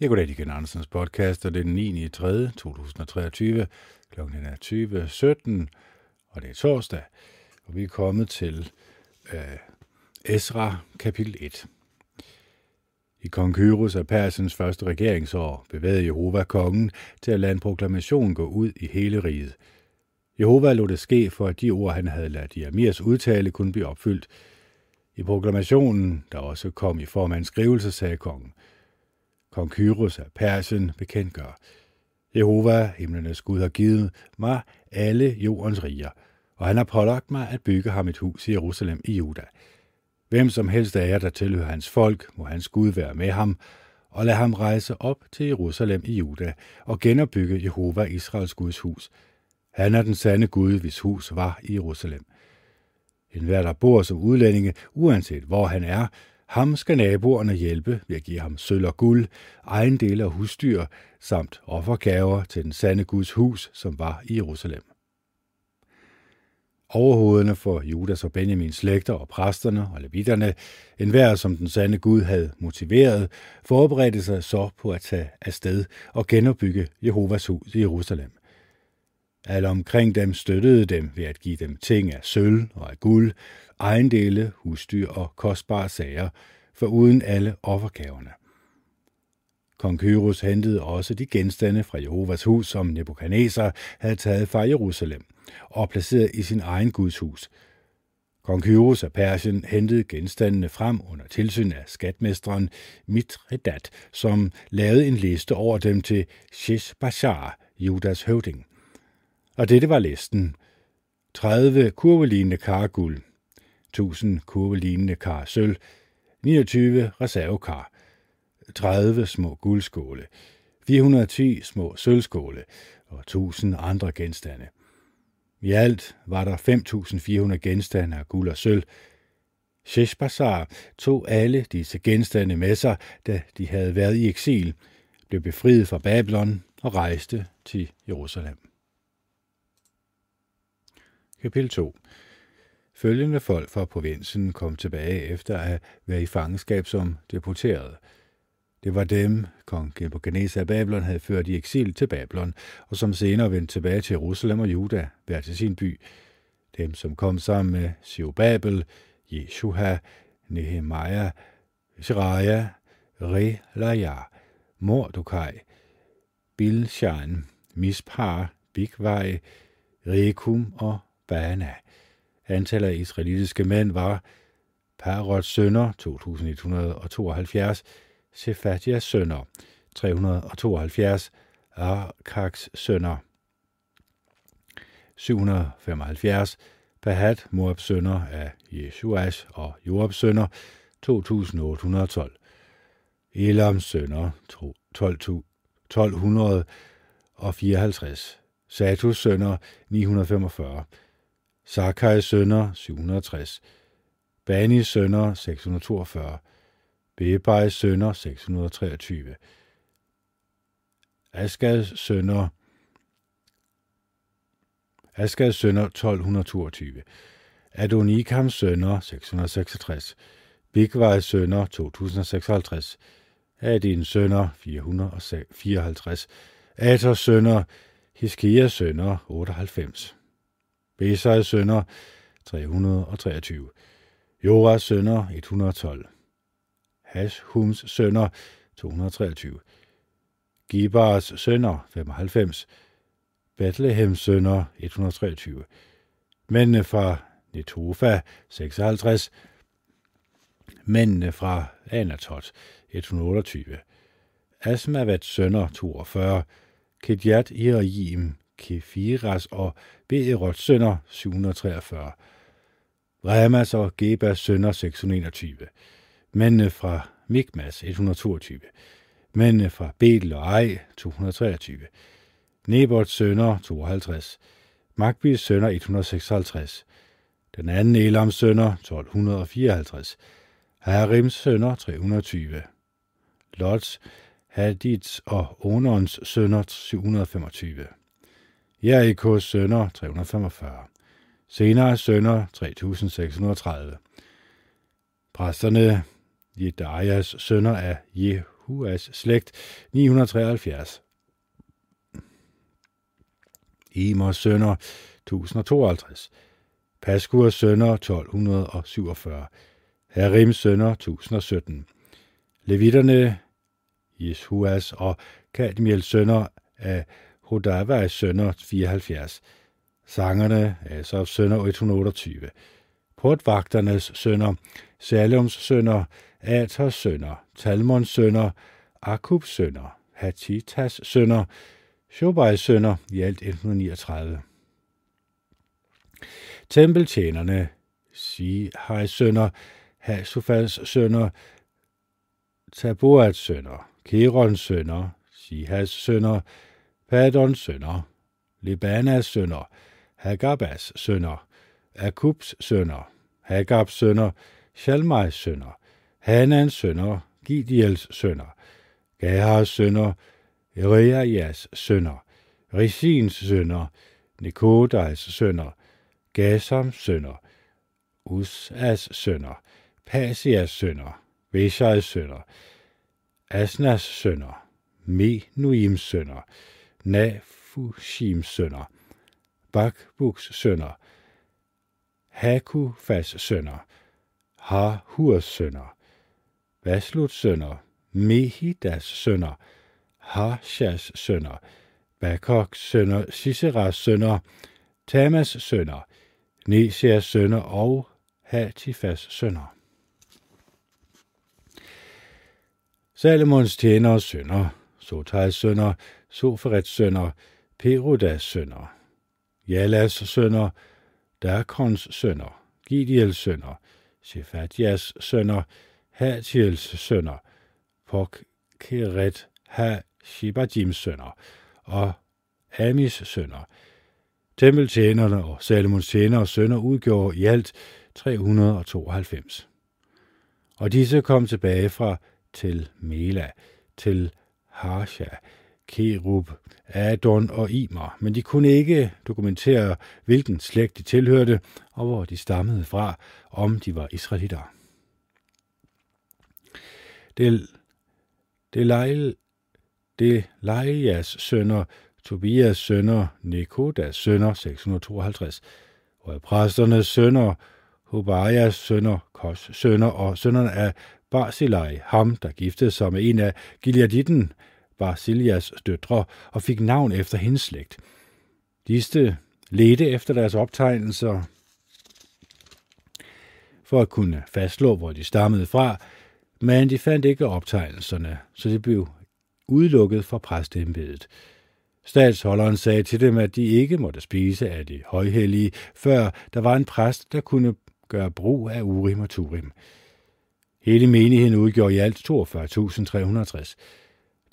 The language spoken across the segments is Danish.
Jeg går til igen Andersens podcast, og det er den 9. 3. 2023. Klokken er 20.17, og det er torsdag, og vi er kommet til øh, Esra kapitel 1. I kong Kyrus af Persens første regeringsår bevægede Jehova kongen til at lade en proklamation gå ud i hele riget. Jehova lod det ske, for at de ord, han havde ladet Jeremias udtale, kunne blive opfyldt. I proklamationen, der også kom i form af en skrivelse, sagde kongen – Kong Kyros af Persien bekendtgør. Jehova, himlenes Gud, har givet mig alle jordens riger, og han har pålagt mig at bygge ham et hus i Jerusalem i Juda. Hvem som helst af jer, der tilhører hans folk, må hans Gud være med ham, og lad ham rejse op til Jerusalem i Juda og genopbygge Jehova Israels Guds hus. Han er den sande Gud, hvis hus var i Jerusalem. En hver, der bor som udlændinge, uanset hvor han er, ham skal naboerne hjælpe ved at give ham sølv og guld, ejendele og husdyr, samt offergaver til den sande Guds hus, som var i Jerusalem. Overhovederne for Judas og Benjamins slægter og præsterne og levitterne, enhver som den sande Gud havde motiveret, forberedte sig så på at tage afsted og genopbygge Jehovas hus i Jerusalem. Alle omkring dem støttede dem ved at give dem ting af sølv og af guld, ejendele, husdyr og kostbare sager, for uden alle offergaverne. Kong Kyrus hentede også de genstande fra Jehovas hus, som Nebuchadnezzar havde taget fra Jerusalem og placeret i sin egen Guds hus. Kong Kyrus af Persien hentede genstandene frem under tilsyn af skatmesteren Mitredat, som lavede en liste over dem til Sheshbashar, Judas høvding. Og dette var listen. 30 kurvelignende kar guld, 1000 kurvelignende kar sølv, 29 reservekar, 30 små guldskåle, 410 små sølvskåle og 1000 andre genstande. I alt var der 5.400 genstande af guld og sølv. Sheshbazar tog alle disse genstande med sig, da de havde været i eksil, blev befriet fra Babylon og rejste til Jerusalem. Kapitel 2 Følgende folk fra provinsen kom tilbage efter at være i fangenskab som deporterede. Det var dem, kong Nebuchadnezzar af Babylon havde ført i eksil til Babylon, og som senere vendte tilbage til Jerusalem og Juda, hver til sin by. Dem, som kom sammen med Siobabel, Jeshua, Nehemiah, Shreya, Relaya, Mordokaj, Bilshan, Mispar, Bigvej, Rekum og Bana – Antallet af israelitiske mænd var Parots sønner 2172, Sefatias sønner 372, Arkaks sønner 775, Pahat, Moabs sønner af Jeshuas og Joabs sønner 2812, Elams sønner 1254, Satus sønner 945, Sakai sønner 760, Bani sønner 642, Bebai sønner 623, Askads sønner Askads sønner 1222, Adonikam sønner 666, Bigvej sønner 2056, Adin sønner 454, Aters sønner, Hiskia sønner 98. Besais sønner 323, Joras sønner 112, Hashums sønner 223, Gibars sønner 95, Bethlehems sønner 123, mændene fra Netofa 56, mændene fra Anatot 128, Asmavats sønner 42, Kedjat Iraim Kefiras og Beerots sønner 743. Remas og Gebas sønner 621. Mændene fra Mikmas 122. Mændene fra Betel og Ej 223. Nebots sønner 52. Magbis sønner 156. Den anden Elams sønner 1254. Harims sønner 320. Lots, Hadits og Onons sønner 725. Jerikos sønner 345. Senere sønner 3630. Præsterne Jedajas sønner af Jehuas slægt 973. Imers sønner 1052. Paskurs sønner 1247. Harims sønner 1017. Levitterne Jeshuas og Kadmiels sønner af Hodavas Sønder 74. Sangerne Asaf Sønder 128. Portvagternes Sønder, Salums Sønder, Aters Sønder, Talmons Sønder, Akubs Sønder, Hatitas Sønder, Shobai Sønder, i alt 139. Tempeltjenerne, Sihai Sønder, Hasufals Sønder, Taboats Sønder, Kerons Sønder, Sihas Sønder, Padons sønner, Libanas sønner, Hagabas sønner, Akubs sønner, Hagabs sønner, Shalmais sønner, Hanans sønner, Gidiels sønner, Gahars sønner, Reajas sønner, Risins sønner, Nikodais sønner, Gasams sønner, Usas sønner, Pasias sønner, Veshais sønner, Asnas sønner, Menuims sønner, Nafushims sønner, Bakbuks sønner, Hakufas sønner, Hahurs sønner, Vasluts sønner, Mehidas sønner, Harshas sønner, Bakoks sønner, Siseras sønner, Tamas sønner, Nesias sønner og Hatifas sønner. Salomons tjenere sønner, Sotais sønner, Soferets sønner, Perudas sønner, Jalas sønner, Dakons sønner, Gidiels sønner, Shefatias sønner, Hatiels sønner, Pokkeret ha Shibajims sønner og Amis sønner. Tempeltjenerne og Salomons tjenere sønner udgjorde i alt 392. Og disse kom tilbage fra til Mela, til Harsha, Kerub, Adon og Imer, men de kunne ikke dokumentere, hvilken slægt de tilhørte og hvor de stammede fra, om de var israelitter. Del, Delail, Delaias sønner, Tobias sønner, Nekodas sønner, 652, og præsternes sønner, Hobajas sønner, Kos sønner og sønnerne af Barzillai, ham der giftede sig med en af Gileaditten, Barzillias døtre, og fik navn efter hendes slægt. Disse ledte efter deres optegnelser for at kunne fastslå, hvor de stammede fra, men de fandt ikke optegnelserne, så de blev udelukket fra præstembedet. Statsholderen sagde til dem, at de ikke måtte spise af de højhellige, før der var en præst, der kunne gøre brug af Urim og Turim. Hele menigheden udgjorde i alt 42.360.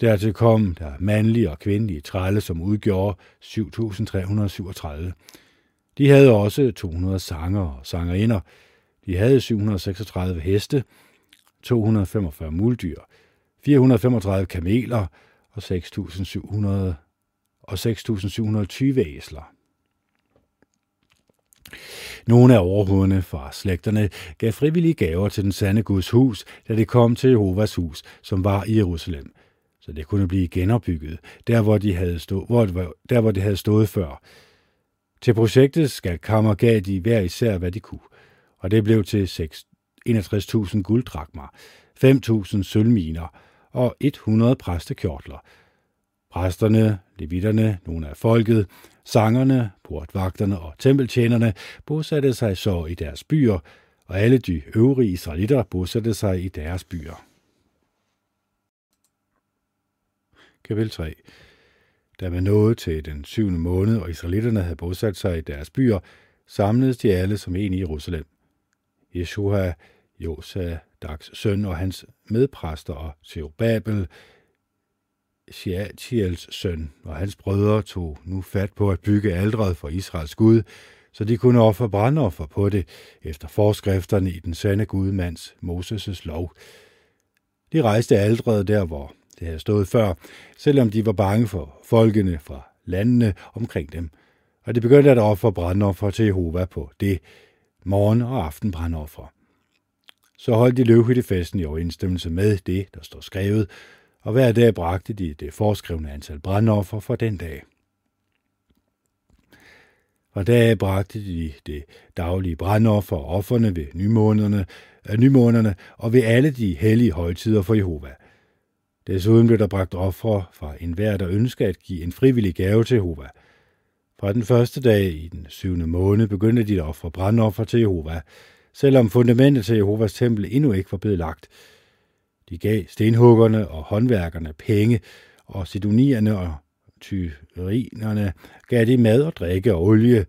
Dertil kom der mandlige og kvindelige trælle, som udgjorde 7.337. De havde også 200 sanger og sangerinder. De havde 736 heste, 245 muldyr, 435 kameler og 6.700 og 6.720 æsler. Nogle af overhovederne fra slægterne gav frivillige gaver til den sande Guds hus, da det kom til Jehovas hus, som var i Jerusalem, så det kunne blive genopbygget, der hvor de havde, stå, hvor, der, hvor de havde stået før. Til projektet skal kammer gav de hver især, hvad de kunne, og det blev til 61.000 gulddrakmer, 5.000 sølvminer og 100 præstekjortler. Præsterne, levitterne, nogle af folket, Sangerne, portvagterne og tempeltjenerne bosatte sig så i deres byer, og alle de øvrige israelitter bosatte sig i deres byer. Kapitel 3 Da man nåede til den syvende måned, og israelitterne havde bosat sig i deres byer, samledes de alle som en i Jerusalem. Jeshua, Josa, Dags søn og hans medpræster og Babel, Shealtiels søn og hans brødre tog nu fat på at bygge aldret for Israels Gud, så de kunne ofre brandoffer på det efter forskrifterne i den sande gudmands Moses' lov. De rejste aldret der, hvor det havde stået før, selvom de var bange for folkene fra landene omkring dem. Og de begyndte at ofre brandoffer til Jehova på det morgen- og aftenbrandoffer. Så holdt de løvhyttefesten i overensstemmelse med det, der står skrevet, og hver dag bragte de det foreskrevne antal brandoffer for den dag. Fra dag bragte de det daglige brandoffer og offerne ved nymånederne, øh, nymånederne og ved alle de hellige højtider for Jehova. Desuden blev der bragt ofre fra enhver, der ønskede at give en frivillig gave til Jehova. Fra den første dag i den syvende måned begyndte de at ofre brandoffer til Jehova, selvom fundamentet til Jehovas tempel endnu ikke var blevet lagt. De gav stenhuggerne og håndværkerne penge, og sidonierne og tyrinerne gav de mad og drikke og olie,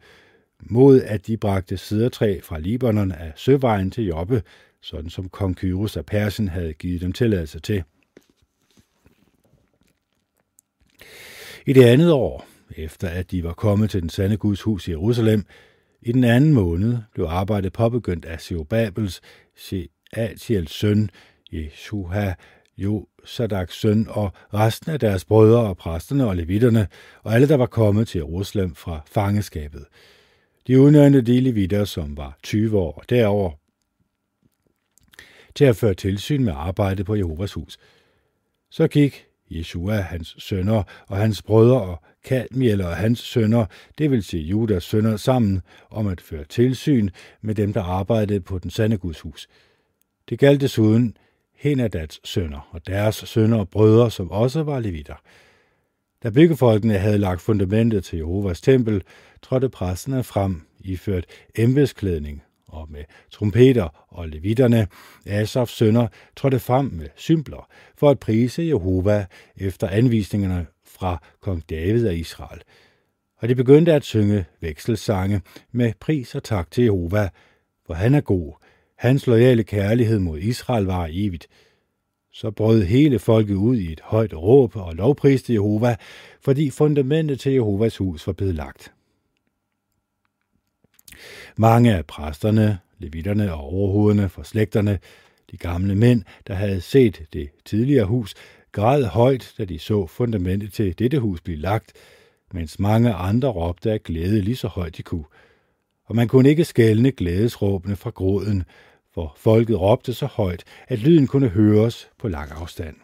mod at de bragte sidertræ fra Libanon af søvejen til Jobbe, sådan som kong Kyros af Persien havde givet dem tilladelse til. I det andet år, efter at de var kommet til den sande Guds hus i Jerusalem, i den anden måned blev arbejdet påbegyndt af Seobabels, Shealtiels søn, Jeshua, Josadaks søn og resten af deres brødre og præsterne og levitterne og alle, der var kommet til Jerusalem fra fangeskabet. De udnævnte de levitter, som var 20 år og derover, til at føre tilsyn med arbejdet på Jehovas hus. Så gik Jeshua, hans sønner og hans brødre og Kadmiel og hans sønner, det vil sige Judas sønner, sammen om at føre tilsyn med dem, der arbejdede på den sande Guds hus. Det galt desuden Henadats sønner og deres sønner og brødre, som også var levitter. Da byggefolkene havde lagt fundamentet til Jehovas tempel, trådte præsterne frem, iført embedsklædning og med trompeter og levitterne, Asafs sønner, trådte frem med symbler for at prise Jehova efter anvisningerne fra kong David af Israel. Og de begyndte at synge vekselsange med pris og tak til Jehova, for han er god. Hans loyale kærlighed mod Israel var evigt. Så brød hele folket ud i et højt råb og lovpriste Jehova, fordi fundamentet til Jehovas hus var blevet lagt. Mange af præsterne, levitterne og overhovederne for slægterne, de gamle mænd, der havde set det tidligere hus, græd højt, da de så fundamentet til dette hus blive lagt, mens mange andre råbte af glæde lige så højt de kunne. Og man kunne ikke skælne glædesråbene fra gråden, for folket råbte så højt, at lyden kunne høres på lang afstand.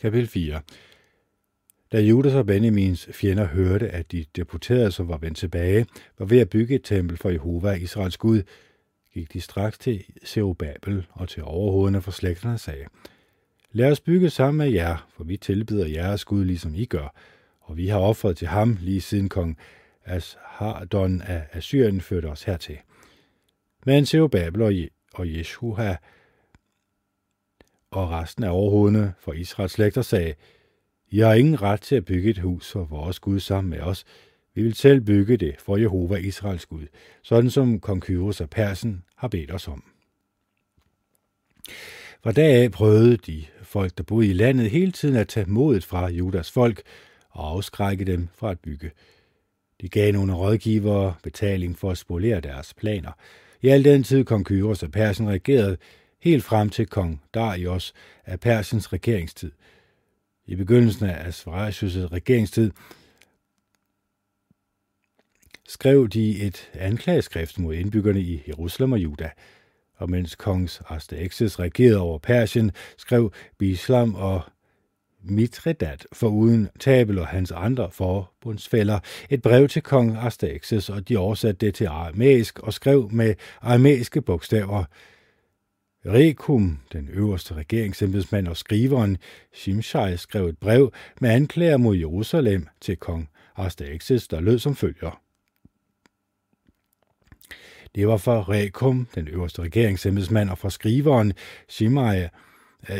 Kapitel 4 da Judas og Benjamins fjender hørte, at de deputerede, som var vendt tilbage, var ved at bygge et tempel for Jehova, Israels Gud, gik de straks til Zerubabel og til overhovederne for slægterne og sagde, Lad os bygge sammen med jer, for vi tilbyder jeres Gud, ligesom I gør, og vi har offret til ham lige siden kong Ashardon af Assyrien førte os hertil. Men Zerubabel og, og Jeshua og resten af overhovederne for Israels slægter sagde, I har ingen ret til at bygge et hus for vores Gud sammen med os, vi vil selv bygge det for Jehova Israels Gud, sådan som kong Kyros af Persen har bedt os om. Fra dag af prøvede de folk, der boede i landet, hele tiden at tage modet fra Judas folk og afskrække dem fra at bygge. De gav nogle rådgivere betaling for at spolere deres planer. I al den tid kong Kyros af Persen regerede, helt frem til kong Darius af Persens regeringstid. I begyndelsen af Asvarius' regeringstid skrev de et anklageskrift mod indbyggerne i Jerusalem og Juda. Og mens kongs Astaxes regerede over Persien, skrev Bislam og Mitredat foruden Tabel og hans andre forbundsfælder et brev til kong Astaxes, og de oversatte det til aramæisk og skrev med aramæiske bogstaver. Rekum, den øverste regeringsembedsmand og skriveren, Shimshai, skrev et brev med anklager mod Jerusalem til kong Astaxes, der lød som følger. Det var for Rekum, den øverste regeringsembedsmand, og for skriveren Shimai,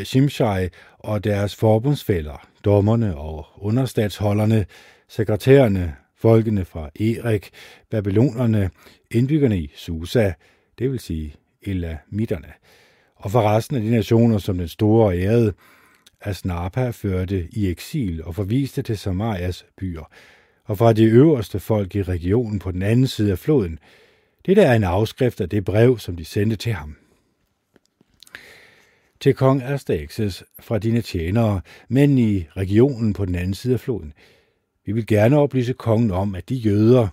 Shimshai og deres forbundsfælder, dommerne og understatsholderne, sekretærerne, folkene fra Erik, babylonerne, indbyggerne i Susa, det vil sige Elamitterne, og for resten af de nationer, som den store og ærede Asnapa førte i eksil og forviste til Samarias byer, og fra de øverste folk i regionen på den anden side af floden, Det der er en afskrift af det brev, som de sendte til ham. Til kong Astaxes fra dine tjenere, men i regionen på den anden side af floden. Vi vil gerne oplyse kongen om, at de jøder,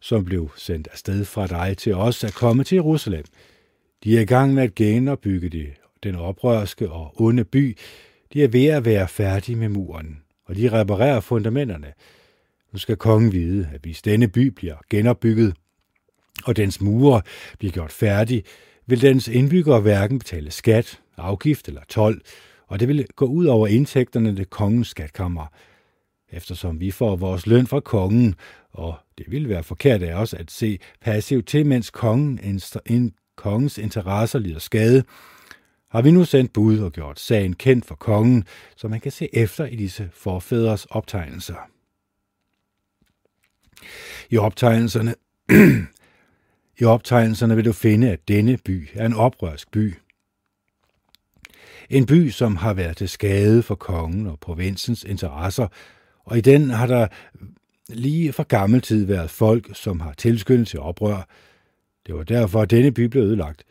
som blev sendt afsted fra dig til os, er kommet til Jerusalem. De er i gang med at genopbygge det den oprørske og onde by, de er ved at være færdige med muren, og de reparerer fundamenterne. Nu skal kongen vide, at hvis denne by bliver genopbygget, og dens mure bliver gjort færdig, vil dens indbyggere hverken betale skat, afgift eller tolv, og det vil gå ud over indtægterne til kongens skatkammer. Eftersom vi får vores løn fra kongen, og det vil være forkert af os at se passivt til, mens kongen, en, kongens interesser lider skade, har vi nu sendt bud og gjort sagen kendt for kongen, så man kan se efter i disse forfædres optegnelser. I optegnelserne i optegnelserne vil du finde, at denne by er en oprørsk by. En by, som har været til skade for kongen og provinsens interesser, og i den har der lige fra gammel tid været folk, som har tilskyndet til oprør. Det var derfor, at denne by blev ødelagt.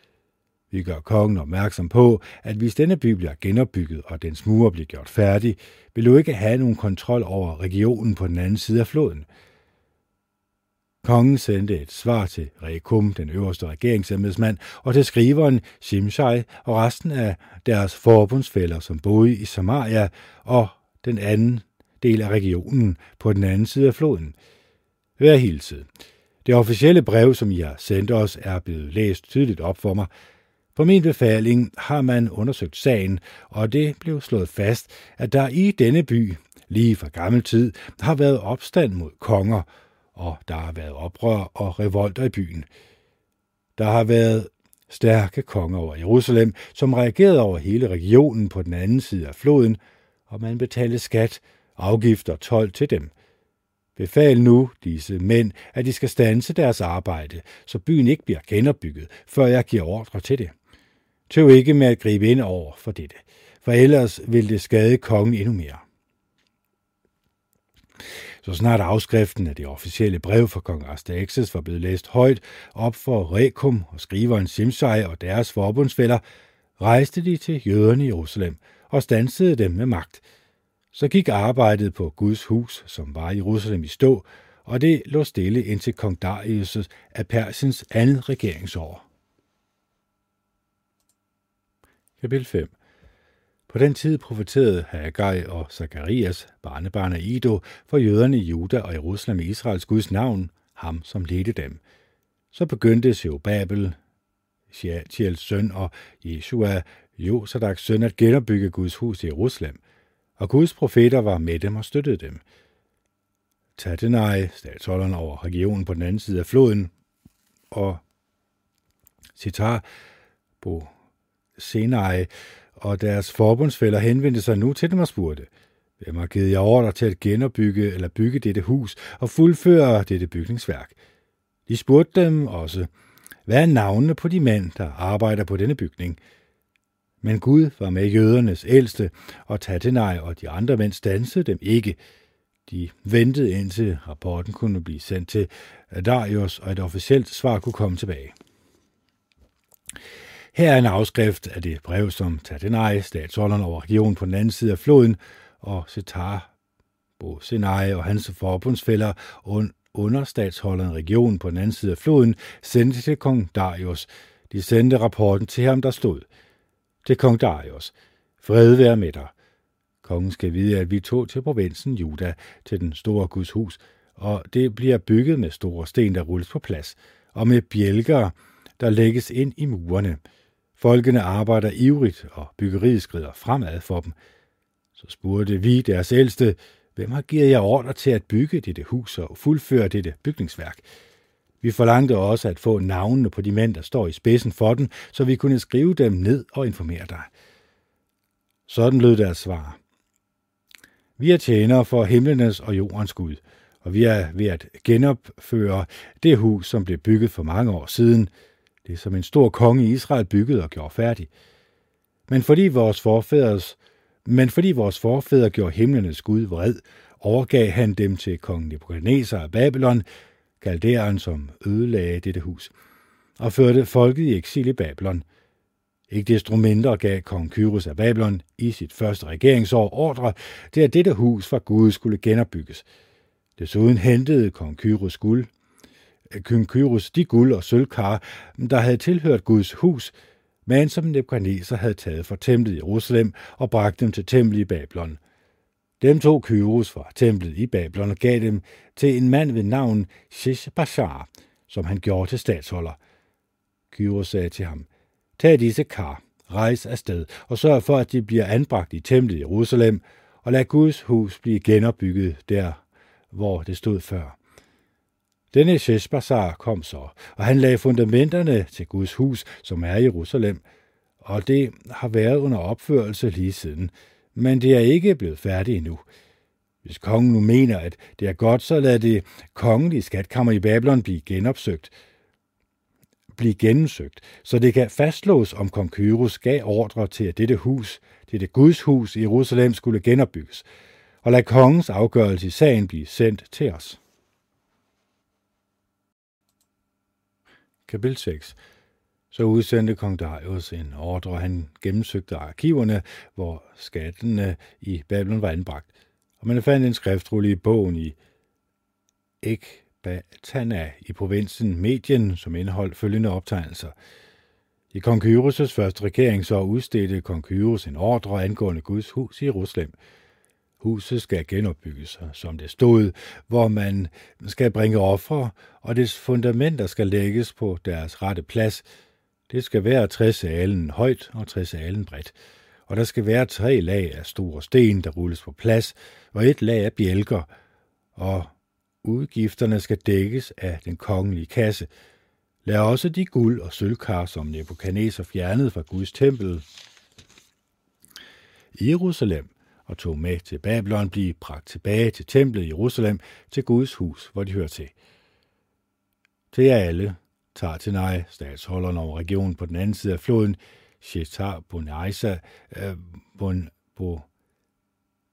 Vi gør kongen opmærksom på, at hvis denne by bliver genopbygget og dens mure bliver gjort færdig, vil du ikke have nogen kontrol over regionen på den anden side af floden – Kongen sendte et svar til Rekum, den øverste regeringsembedsmand, og til skriveren Shimshai og resten af deres forbundsfælder, som boede i Samaria og den anden del af regionen på den anden side af floden. Vær hilset. Det officielle brev, som I har sendt os, er blevet læst tydeligt op for mig. På min befaling har man undersøgt sagen, og det blev slået fast, at der i denne by, lige fra gammel tid, har været opstand mod konger, og der har været oprør og revolter i byen. Der har været stærke konger over Jerusalem, som reagerede over hele regionen på den anden side af floden, og man betalte skat, afgifter og tolv til dem. Befal nu disse mænd, at de skal stanse deres arbejde, så byen ikke bliver genopbygget, før jeg giver ordre til det. Tøv ikke med at gribe ind over for dette, for ellers vil det skade kongen endnu mere. Så snart afskriften af det officielle brev fra kong Astaxes var blevet læst højt op for Rekum og skriveren Simsai og deres forbundsfælder, rejste de til jøderne i Jerusalem og stansede dem med magt. Så gik arbejdet på Guds hus, som var i Jerusalem i stå, og det lå stille indtil kong Darius af Persiens andet regeringsår. Kapitel 5 på den tid profeterede Haggai og Zakarias, barnebarn af Ido, for jøderne i Juda og Jerusalem i Israels Guds navn, ham som ledte dem. Så begyndte Zerubabel, Shealtiels søn og Jeshua, Josadaks søn, at genopbygge Guds hus i Jerusalem, og Guds profeter var med dem og støttede dem. Tatenai, statsholderen over regionen på den anden side af floden, og Sitar, Bo Senai, og deres forbundsfælder henvendte sig nu til dem og spurgte, hvem har givet jer ordre til at genopbygge eller bygge dette hus og fuldføre dette bygningsværk? De spurgte dem også, hvad er navnene på de mænd, der arbejder på denne bygning? Men Gud var med jødernes ældste, og Tatenaj og de andre mænd stansede dem ikke. De ventede indtil rapporten kunne blive sendt til Darius, og et officielt svar kunne komme tilbage. Her er en afskrift af det brev, som Tatenai, statsholderen over regionen på den anden side af floden, og Setar, Bo Senai og hans forbundsfælder under statsholderen regionen på den anden side af floden, sendte til kong Darius. De sendte rapporten til ham, der stod. Til kong Darius. Fred være med dig. Kongen skal vide, at vi tog til provinsen Juda, til den store Guds hus, og det bliver bygget med store sten, der rulles på plads, og med bjælker, der lægges ind i murene. Folkene arbejder ivrigt, og byggeriet skrider fremad for dem. Så spurgte vi deres ældste, hvem har givet jer ordre til at bygge dette hus og fuldføre dette bygningsværk? Vi forlangte også at få navnene på de mænd, der står i spidsen for den, så vi kunne skrive dem ned og informere dig. Sådan lød deres svar. Vi er tjenere for himlenes og jordens Gud, og vi er ved at genopføre det hus, som blev bygget for mange år siden – det som en stor konge i Israel byggede og gjorde færdig. Men fordi vores forfædres men fordi vores forfædre gjorde himlenes Gud vred, overgav han dem til kong Nebuchadnezzar af Babylon, kalderen som ødelagde dette hus, og førte folket i eksil i Babylon. Ikke desto mindre gav kong Kyrus af Babylon i sit første regeringsår ordre til, at dette hus fra Gud skulle genopbygges. Desuden hentede kong Kyrus guld, Kynkyrus de guld og sølvkar, der havde tilhørt Guds hus, men som Nebuchadnezzar havde taget fra templet i Jerusalem og bragt dem til templet i Babylon. Dem tog Kyros fra templet i Babylon og gav dem til en mand ved navn Sheshbashar, som han gjorde til statsholder. Kyros sagde til ham, Tag disse kar, rejs afsted og sørg for, at de bliver anbragt i templet i Jerusalem, og lad Guds hus blive genopbygget der, hvor det stod før. Denne Sheshbazar kom så, og han lagde fundamenterne til Guds hus, som er i Jerusalem, og det har været under opførelse lige siden, men det er ikke blevet færdigt endnu. Hvis kongen nu mener, at det er godt, så lad det kongelige skatkammer i Babylon blive genopsøgt, blive gennemsøgt, så det kan fastslås, om kong Kyros gav ordre til, at dette hus, dette Guds hus i Jerusalem, skulle genopbygges, og lad kongens afgørelse i sagen blive sendt til os. Kapitel 6 Så udsendte kong Darius en ordre, og han gennemsøgte arkiverne, hvor skattene i Babylon var anbragt. Og man fandt en skriftrulle i bogen i Ekbatana i provinsen Medien, som indeholdt følgende optegnelser. I kong Kyros' første regering så udstedte kong Kyros en ordre angående Guds hus i Jerusalem – Huset skal genopbygges, som det stod, hvor man skal bringe ofre, og dets fundamenter skal lægges på deres rette plads. Det skal være 60 alen højt og 60 alen bredt, og der skal være tre lag af store sten, der rulles på plads, og et lag af bjælker, og udgifterne skal dækkes af den kongelige kasse. Lad også de guld og sølvkar, som Nebuchadnezzar fjernede fra Guds tempel i Jerusalem, og tog med til Babylon, blive bragt tilbage til templet i Jerusalem, til Guds hus, hvor de hører til. Til jer alle, tager til nej, statsholderen over regionen på den anden side af floden, Shetar Bonaisa, øh, Bon, Bo,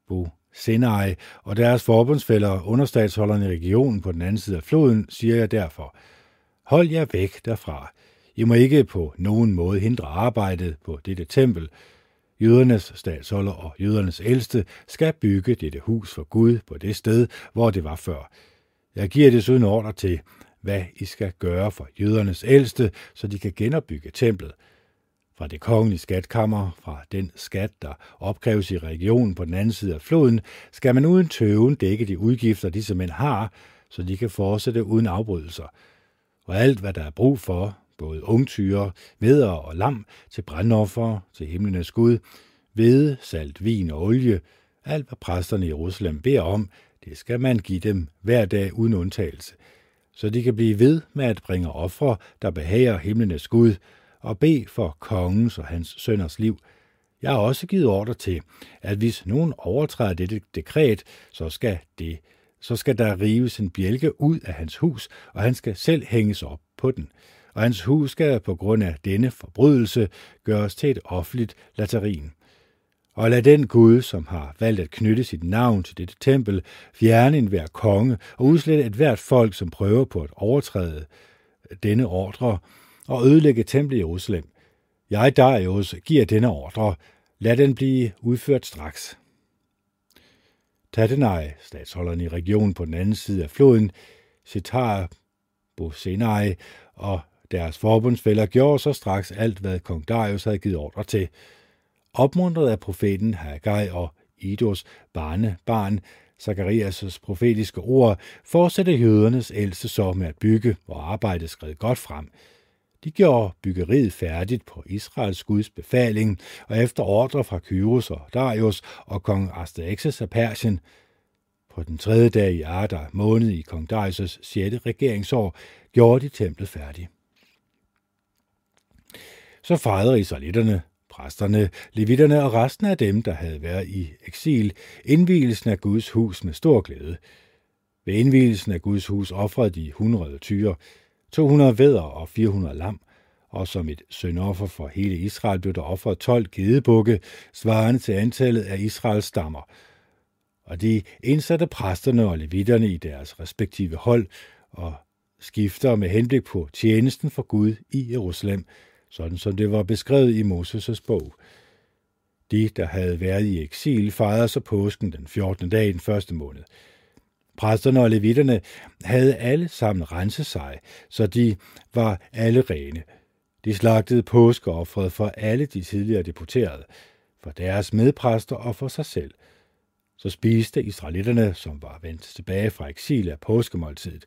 Bo Sinai og deres forbundsfælder, understatsholderne i regionen på den anden side af floden, siger jeg derfor, hold jer væk derfra. I må ikke på nogen måde hindre arbejdet på dette tempel, Jødernes statsholder og jødernes ældste skal bygge dette hus for Gud på det sted, hvor det var før. Jeg giver desuden ordre til, hvad I skal gøre for jødernes ældste, så de kan genopbygge templet. Fra det kongelige skatkammer, fra den skat, der opkræves i regionen på den anden side af floden, skal man uden tøven dække de udgifter, disse mænd har, så de kan fortsætte uden afbrydelser. Og alt, hvad der er brug for, både ungtyre, veder og lam, til brandoffer, til himlenes Gud, hvede, salt, vin og olie, alt hvad præsterne i Jerusalem beder om, det skal man give dem hver dag uden undtagelse, så de kan blive ved med at bringe ofre, der behager himlenes Gud, og bede for kongens og hans sønners liv. Jeg har også givet ordre til, at hvis nogen overtræder dette dekret, så skal det så skal der rives en bjælke ud af hans hus, og han skal selv hænges op på den og hans hus skal på grund af denne forbrydelse gøres til et offentligt laterin. Og lad den Gud, som har valgt at knytte sit navn til dette tempel, fjerne enhver konge og udslette et hvert folk, som prøver på at overtræde denne ordre og ødelægge templet i Jerusalem. Jeg, Darius, giver denne ordre. Lad den blive udført straks. Tatenai, statsholderen i regionen på den anden side af floden, Sitar Bosenai og deres forbundsfælder gjorde så straks alt, hvad kong Darius havde givet ordre til. Opmuntret af profeten Haggai og Idos barne, barn, Zacharias' profetiske ord, fortsatte jødernes ældste så med at bygge, og arbejdet skred godt frem. De gjorde byggeriet færdigt på Israels Guds befaling, og efter ordre fra Kyros og Darius og kong Asterixes af Persien. På den tredje dag i Adar måned i kong Darius' 6. regeringsår gjorde de templet færdigt. Så fejrede israelitterne, præsterne, levitterne og resten af dem, der havde været i eksil, indvielsen af Guds hus med stor glæde. Ved indvielsen af Guds hus offrede de 100 tyre, 200 vædder og 400 lam, og som et syndoffer for hele Israel blev der offret 12 gedebukke, svarende til antallet af Israels stammer. Og de indsatte præsterne og levitterne i deres respektive hold og skifter med henblik på tjenesten for Gud i Jerusalem, sådan som det var beskrevet i Moses' bog. De, der havde været i eksil, fejrede så påsken den 14. dag i den første måned. Præsterne og levitterne havde alle sammen renset sig, så de var alle rene. De slagtede påskeoffret for alle de tidligere deporterede, for deres medpræster og for sig selv. Så spiste israelitterne, som var vendt tilbage fra eksil af påskemåltidet.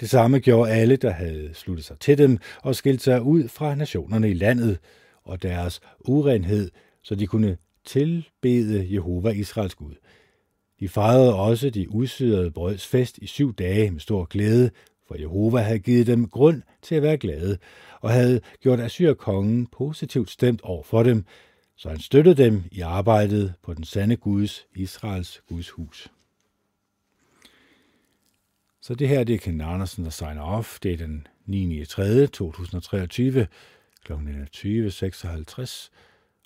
Det samme gjorde alle, der havde sluttet sig til dem og skilt sig ud fra nationerne i landet og deres urenhed, så de kunne tilbede Jehova Israels Gud. De fejrede også de udsyrede brøds fest i syv dage med stor glæde, for Jehova havde givet dem grund til at være glade, og havde gjort Assyrkongen positivt stemt over for dem, så han støttede dem i arbejdet på den sande Guds, Israels Guds hus. Så det her det er Ken Andersen, der signer off. Det er den 9. 3. 2023 kl. 20.56,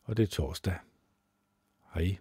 og det er torsdag. Hej.